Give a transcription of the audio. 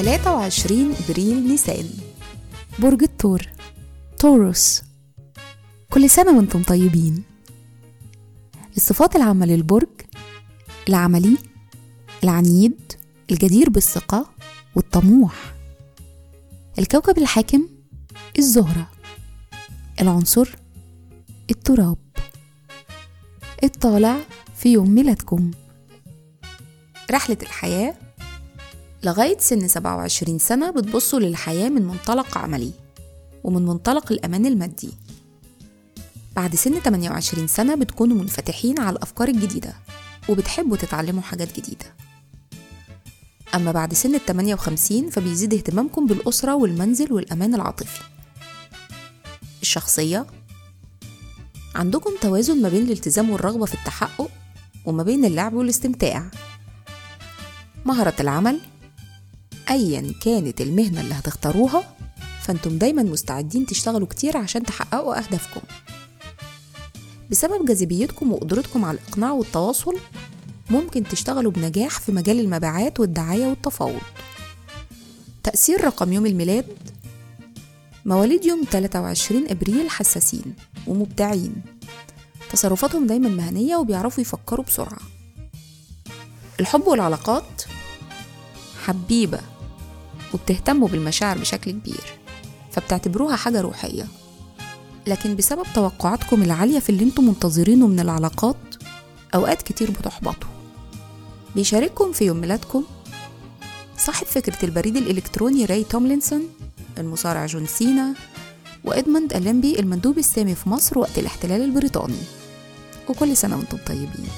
23 ابريل نيسان. برج الثور توروس كل سنة وأنتم طيبين. الصفات العامة للبرج العملي العنيد الجدير بالثقة والطموح. الكوكب الحاكم الزهرة. العنصر التراب. الطالع في يوم ميلادكم. رحلة الحياة لغاية سن 27 سنة بتبصوا للحياة من منطلق عملي ومن منطلق الأمان المادي. بعد سن 28 سنة بتكونوا منفتحين على الأفكار الجديدة وبتحبوا تتعلموا حاجات جديدة. أما بعد سن ال 58 فبيزيد اهتمامكم بالأسرة والمنزل والأمان العاطفي. الشخصية. عندكم توازن ما بين الالتزام والرغبة في التحقق وما بين اللعب والاستمتاع. مهرة العمل. أيا كانت المهنة اللي هتختاروها فأنتم دايما مستعدين تشتغلوا كتير عشان تحققوا أهدافكم. بسبب جاذبيتكم وقدرتكم على الإقناع والتواصل ممكن تشتغلوا بنجاح في مجال المبيعات والدعاية والتفاوض. تأثير رقم يوم الميلاد مواليد يوم 23 أبريل حساسين ومبدعين. تصرفاتهم دايما مهنية وبيعرفوا يفكروا بسرعة. الحب والعلاقات حبيبة وبتهتموا بالمشاعر بشكل كبير فبتعتبروها حاجة روحية. لكن بسبب توقعاتكم العالية في اللي أنتم منتظرينه من العلاقات أوقات كتير بتحبطوا. بيشارككم في يوم ميلادكم صاحب فكرة البريد الإلكتروني راي توملينسون المصارع جون سينا وإدموند أليمبي المندوب السامي في مصر وقت الاحتلال البريطاني. وكل سنة وأنتم طيبين.